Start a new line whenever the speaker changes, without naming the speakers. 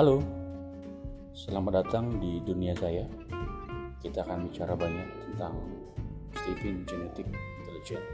Halo, selamat datang di dunia saya. Kita akan bicara banyak tentang Steven Genetic Intelligence.